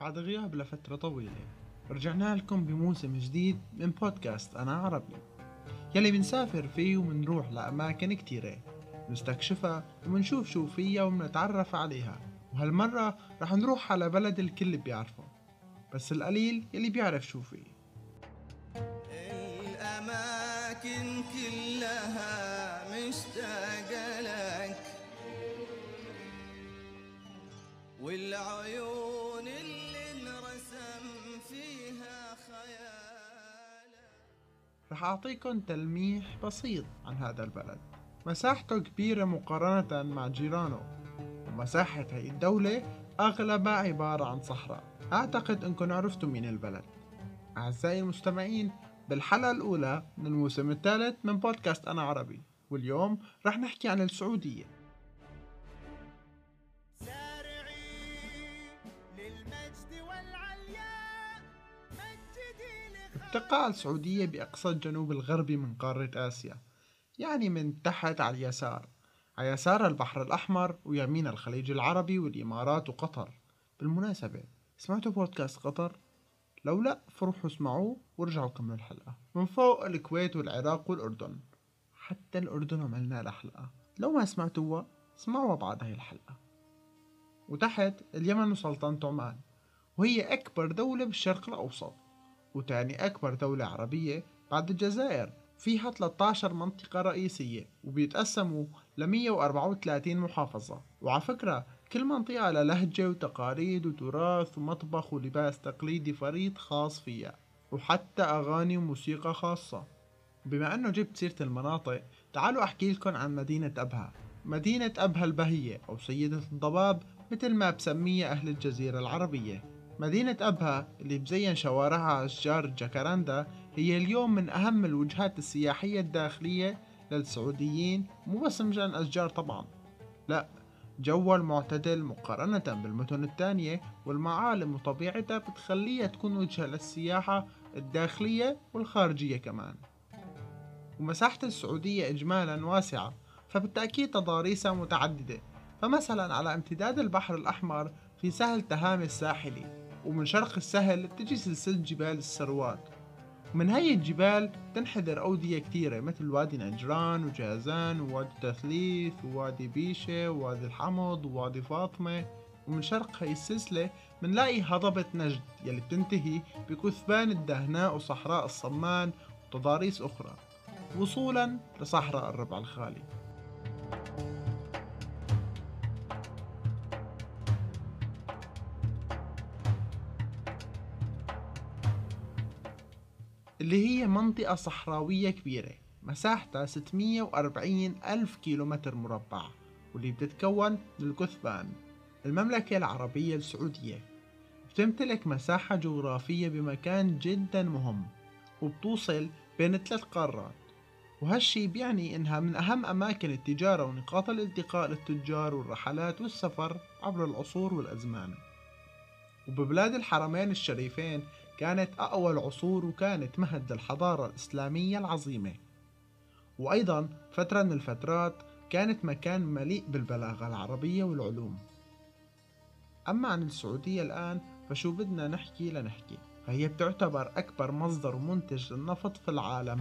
بعد غياب لفترة طويلة. رجعنا لكم بموسم جديد من بودكاست أنا عربي. يلي بنسافر فيه ومنروح لأماكن كتيرة. نستكشفها ومنشوف شو فيها ومنتعرف عليها. وهالمرة رح نروح على بلد الكل بيعرفه. بس القليل يلي بيعرف شو فيه. الأماكن كلها مشتاقة لك. والعيون رح أعطيكم تلميح بسيط عن هذا البلد. مساحته كبيرة مقارنة مع جيرانه ومساحة هاي الدولة أغلبها عبارة عن صحراء. أعتقد أنكم عرفتوا مين البلد. أعزائي المستمعين بالحلقة الأولى من الموسم الثالث من بودكاست أنا عربي واليوم رح نحكي عن السعودية. تقع السعودية بأقصى الجنوب الغربي من قارة آسيا يعني من تحت على اليسار على يسار البحر الأحمر ويمين الخليج العربي والإمارات وقطر. بالمناسبة سمعتوا بودكاست قطر؟ لو لا فروحوا اسمعوه وارجعوا كملوا الحلقة. من فوق الكويت والعراق والأردن حتى الأردن عملنا لها حلقة لو ما سمعتوها اسمعوها بعد هاي الحلقة. وتحت اليمن وسلطنة عمان وهي أكبر دولة بالشرق الأوسط. وتاني أكبر دولة عربية بعد الجزائر فيها 13 منطقة رئيسية وبيتقسموا ل 134 محافظة. وعلى فكرة كل منطقة لهجة وتقاليد وتراث ومطبخ ولباس تقليدي فريد خاص فيها وحتى أغاني وموسيقى خاصة. بما أنه جبت سيرة المناطق تعالوا أحكي لكم عن مدينة أبها. مدينة أبها البهية أو سيدة الضباب مثل ما بسميها أهل الجزيرة العربية. مدينة أبها اللي بزين شوارعها أشجار الجاكاراندا هي اليوم من أهم الوجهات السياحية الداخلية للسعوديين مو بس مشان أشجار طبعا. لا جوها المعتدل مقارنة بالمدن التانية والمعالم وطبيعتها بتخليها تكون وجهة للسياحة الداخلية والخارجية كمان. ومساحة السعودية إجمالا واسعة فبالتأكيد تضاريسها متعددة. فمثلا على امتداد البحر الأحمر في سهل تهامي الساحلي. ومن شرق السهل تجي سلسلة جبال السروات ومن هاي الجبال تنحدر أودية كثيرة مثل وادي نجران وجازان ووادي تثليث ووادي بيشة ووادي الحمض ووادي فاطمة. ومن شرق هاي السلسلة منلاقي هضبة نجد يلي بتنتهي بكثبان الدهناء وصحراء الصمان وتضاريس أخرى وصولا لصحراء الربع الخالي. اللي هي منطقة صحراوية كبيرة مساحتها 640 ألف كيلومتر مربع واللي بتتكون من الكثبان المملكة العربية السعودية. بتمتلك مساحة جغرافية بمكان جدا مهم وبتوصل بين ثلاث قارات. وهالشي بيعني إنها من أهم أماكن التجارة ونقاط الالتقاء للتجار والرحلات والسفر عبر العصور والأزمان. وببلاد الحرمين الشريفين كانت أقوى العصور وكانت مهد للحضارة الإسلامية العظيمة. وأيضا فترة من الفترات كانت مكان مليء بالبلاغة العربية والعلوم. أما عن السعودية الآن فشو بدنا نحكي لنحكي. فهي بتعتبر أكبر مصدر ومنتج للنفط في العالم.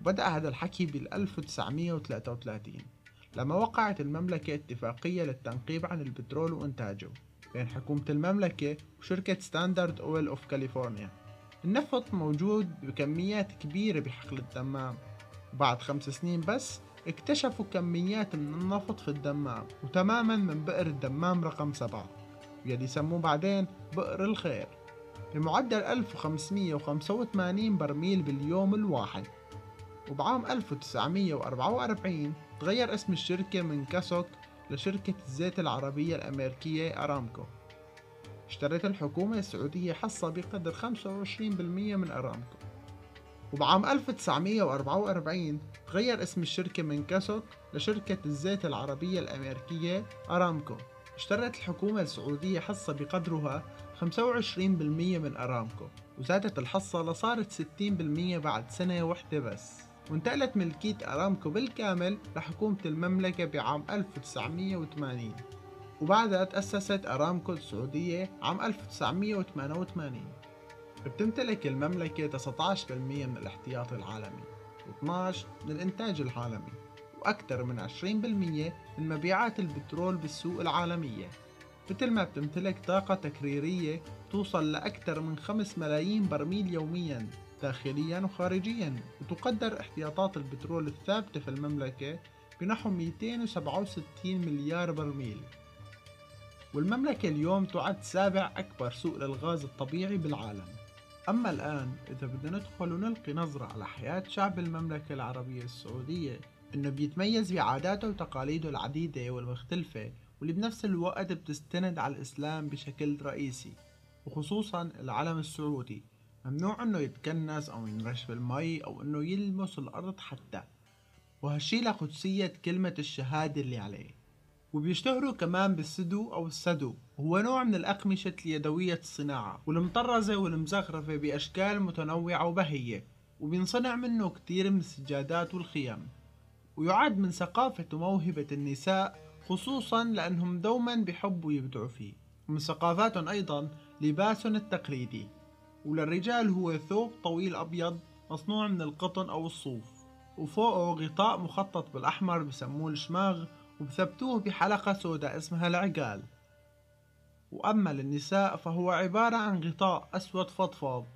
وبدأ هذا الحكي بال 1933 لما وقعت المملكة اتفاقية للتنقيب عن البترول وإنتاجه. بين حكومة المملكة وشركة Standard Oil of California النفط موجود بكميات كبيرة بحقل الدمام. وبعد خمس سنين بس اكتشفوا كميات من النفط في الدمام وتماما من بئر الدمام رقم سبعة يلي سموه بعدين بئر الخير. بمعدل 1585 برميل باليوم الواحد. وبعام 1944 تغير اسم الشركة من كاسوك لشركة الزيت العربية الأمريكية أرامكو. اشترت الحكومة السعودية حصة بقدر 25% من أرامكو. وبعام 1944 تغير اسم الشركة من كاسوك لشركة الزيت العربية الأمريكية أرامكو. اشترت الحكومة السعودية حصة بقدرها 25% من أرامكو. وزادت الحصة لصارت 60% بعد سنة واحدة بس. وانتقلت ملكية أرامكو بالكامل لحكومة المملكة بعام 1980 وبعدها تأسست أرامكو السعودية عام 1988 بتمتلك المملكة 19% من الاحتياطي العالمي و12 من الإنتاج العالمي وأكثر من 20% من مبيعات البترول بالسوق العالمية. مثل ما بتمتلك طاقة تكريرية توصل لأكثر من 5 ملايين برميل يوميا. داخليا وخارجيا وتقدر احتياطات البترول الثابتة في المملكة بنحو 267 مليار برميل. والمملكة اليوم تعد سابع أكبر سوق للغاز الطبيعي بالعالم. أما الآن إذا بدنا ندخل ونلقي نظرة على حياة شعب المملكة العربية السعودية إنه بيتميز بعاداته وتقاليده العديدة والمختلفة واللي بنفس الوقت بتستند على الإسلام بشكل رئيسي وخصوصا العلم السعودي. ممنوع إنه يتكنس أو ينرش بالمي أو إنه يلمس الأرض حتى. وهالشي لقدسية كلمة الشهادة اللي عليه. وبيشتهروا كمان بالسدو أو السدو. هو نوع من الأقمشة اليدوية الصناعة والمطرزة والمزخرفة بأشكال متنوعة وبهية. وبينصنع منه كتير من السجادات والخيام ويعد من ثقافة وموهبة النساء خصوصا لأنهم دوما بيحبوا يبدعوا فيه. ومن ثقافاتهم أيضا لباسهم التقليدي. وللرجال هو ثوب طويل أبيض مصنوع من القطن أو الصوف وفوقه غطاء مخطط بالأحمر بسموه الشماغ وبثبتوه بحلقة سوداء اسمها العقال. وأما للنساء فهو عبارة عن غطاء أسود فضفاض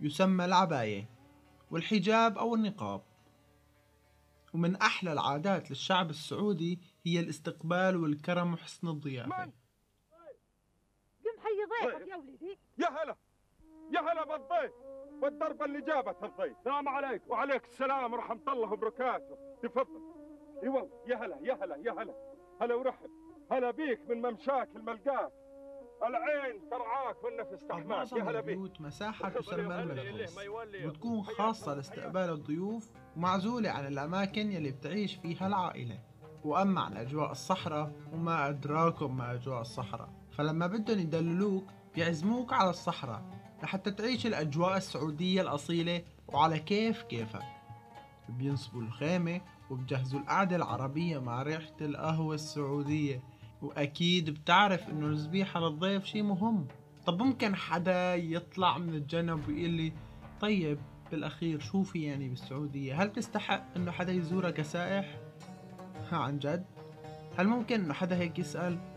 يسمى العباية والحجاب أو النقاب. ومن أحلى العادات للشعب السعودي هي الاستقبال والكرم وحسن الضيافة. قم حي ضيفك يا ولدي يا هلا. يا هلا بالضيف. والضربة اللي جابت الضيف. السلام عليكم. وعليك السلام ورحمة الله وبركاته. تفضل إي والله يا هلا يا هلا يا هلا. هلا ورحب. هلا بيك من ممشاك الملقاك. العين ترعاك والنفس تحماك. يا هلا بيك. البيوت مساحة تسمى يولي. وتكون خاصة لاستقبال الضيوف ومعزولة عن الأماكن يلي بتعيش فيها العائلة. وأما عن أجواء الصحراء وما أدراكم ما أجواء الصحراء. فلما بدهم يدللوك بيعزموك على الصحراء. لحتى تعيش الأجواء السعودية الأصيلة وعلى كيف كيفك بينصبوا الخيمة وبجهزوا القعدة العربية مع ريحة القهوة السعودية وأكيد بتعرف إنه الذبيحة للضيف شي مهم طب ممكن حدا يطلع من الجنب ويقول لي طيب بالأخير شو في يعني بالسعودية هل تستحق إنه حدا يزورها كسائح؟ ها عن جد؟ هل ممكن إنه حدا هيك يسأل؟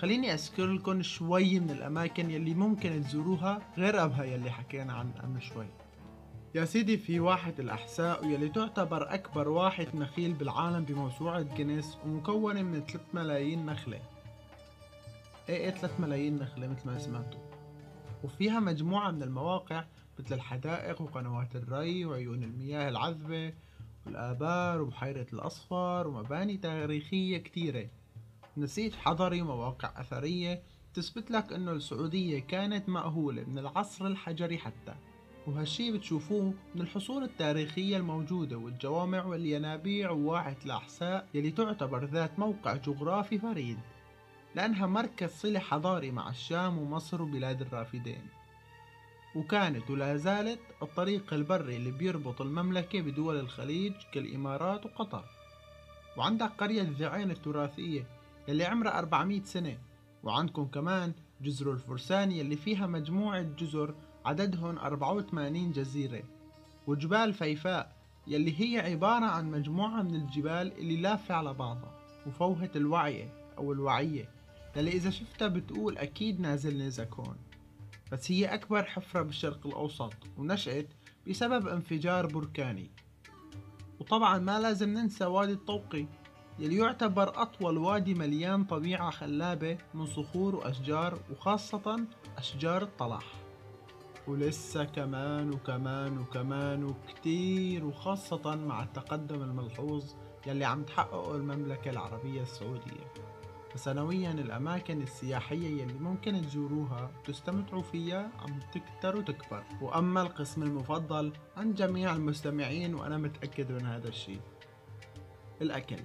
خليني أذكر لكم شوي من الأماكن يلي ممكن تزوروها غير أبها يلي حكينا عن قبل شوي. يا سيدي في واحة الأحساء واللي تعتبر أكبر واحة نخيل بالعالم بموسوعة جينيس ومكونة من 3 ملايين نخلة. إيه إيه 3 ملايين نخلة مثل ما سمعتوا. وفيها مجموعة من المواقع مثل الحدائق وقنوات الري وعيون المياه العذبة والآبار وبحيرة الأصفر ومباني تاريخية كتيرة. نسيج حضري ومواقع أثرية تثبت لك إنه السعودية كانت مأهولة من العصر الحجري حتى. وهالشي بتشوفوه من الحصون التاريخية الموجودة والجوامع والينابيع وواحة الأحساء يلي تعتبر ذات موقع جغرافي فريد لأنها مركز صلة حضاري مع الشام ومصر وبلاد الرافدين. وكانت ولا زالت الطريق البري اللي بيربط المملكة بدول الخليج كالإمارات وقطر. وعندك قرية الذعين التراثية يلي عمرها 400 سنة. وعندكم كمان جزر الفرسان يلي فيها مجموعة جزر عددهم 84 جزيرة. وجبال فيفاء يلي هي عبارة عن مجموعة من الجبال اللي لافة على بعضها وفوهة الوعية أو الوعية. يلي إذا شفتها بتقول أكيد نازل نيزك هون بس هي أكبر حفرة بالشرق الأوسط ونشأت بسبب انفجار بركاني. وطبعا ما لازم ننسى وادي الطوقي. يلي يعتبر أطول وادي مليان طبيعة خلابة من صخور وأشجار وخاصة أشجار الطلاح. ولسه كمان وكمان وكمان وكتير وخاصة مع التقدم الملحوظ يلي عم تحققه المملكة العربية السعودية. فسنويا الأماكن السياحية يلي ممكن تزوروها وتستمتعوا فيها عم تكتر وتكبر. وأما القسم المفضل عن جميع المستمعين وأنا متأكد من هذا الشيء. الأكل.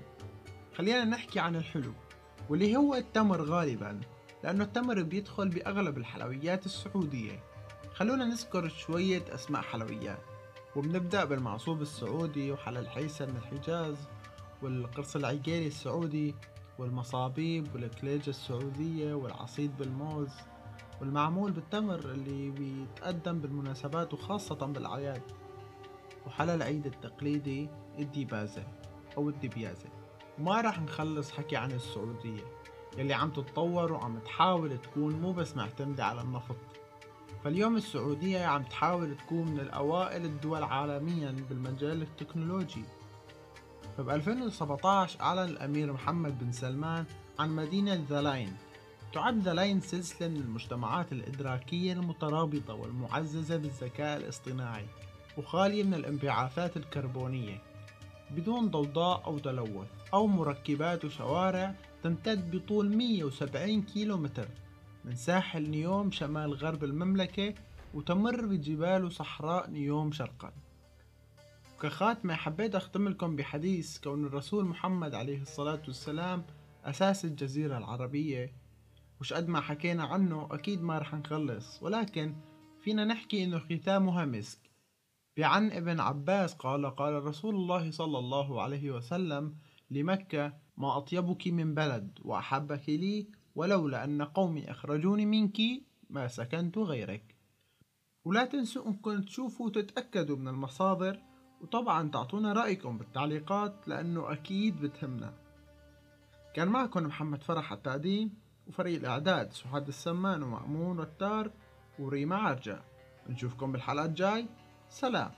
خلينا نحكي عن الحلو واللي هو التمر غالبا لأنه التمر بيدخل بأغلب الحلويات السعودية. خلونا نذكر شوية أسماء حلويات وبنبدأ بالمعصوب السعودي وحلا الحيسة من الحجاز والقرص العقيلي السعودي والمصابيب والكليجة السعودية والعصيد بالموز والمعمول بالتمر اللي بيتقدم بالمناسبات وخاصة بالأعياد وحلا العيد التقليدي الديبازة أو الدبيازة وما راح نخلص حكي عن السعودية. يلي عم تتطور وعم تحاول تكون مو بس معتمدة على النفط. فاليوم السعودية عم تحاول تكون من الأوائل الدول عالميا بالمجال التكنولوجي. فب 2017 أعلن الأمير محمد بن سلمان عن مدينة The Line تعد The Line سلسلة من المجتمعات الإدراكية المترابطة والمعززة بالذكاء الاصطناعي وخالية من الانبعاثات الكربونية. بدون ضوضاء أو تلوث أو مركبات وشوارع تمتد بطول 170 كيلو متر من ساحل نيوم شمال غرب المملكة وتمر بجبال وصحراء نيوم شرقا. وكخاتمة حبيت أختم لكم بحديث كون الرسول محمد عليه الصلاة والسلام أساس الجزيرة العربية. وش قد ما حكينا عنه أكيد ما رح نخلص ولكن فينا نحكي إنه ختامها مسك بعن ابن عباس قال قال رسول الله صلى الله عليه وسلم لمكة ما أطيبك من بلد وأحبك لي ولولا أن قومي أخرجوني منك ما سكنت غيرك. ولا تنسوا أنكم تشوفوا وتتأكدوا من المصادر وطبعا تعطونا رأيكم بالتعليقات لأنه أكيد بتهمنا. كان معكم محمد فرح التقديم وفريق الإعداد سعاد السمان ومأمون وتار وريما عرجة. نشوفكم بالحلقة الجاي. سلام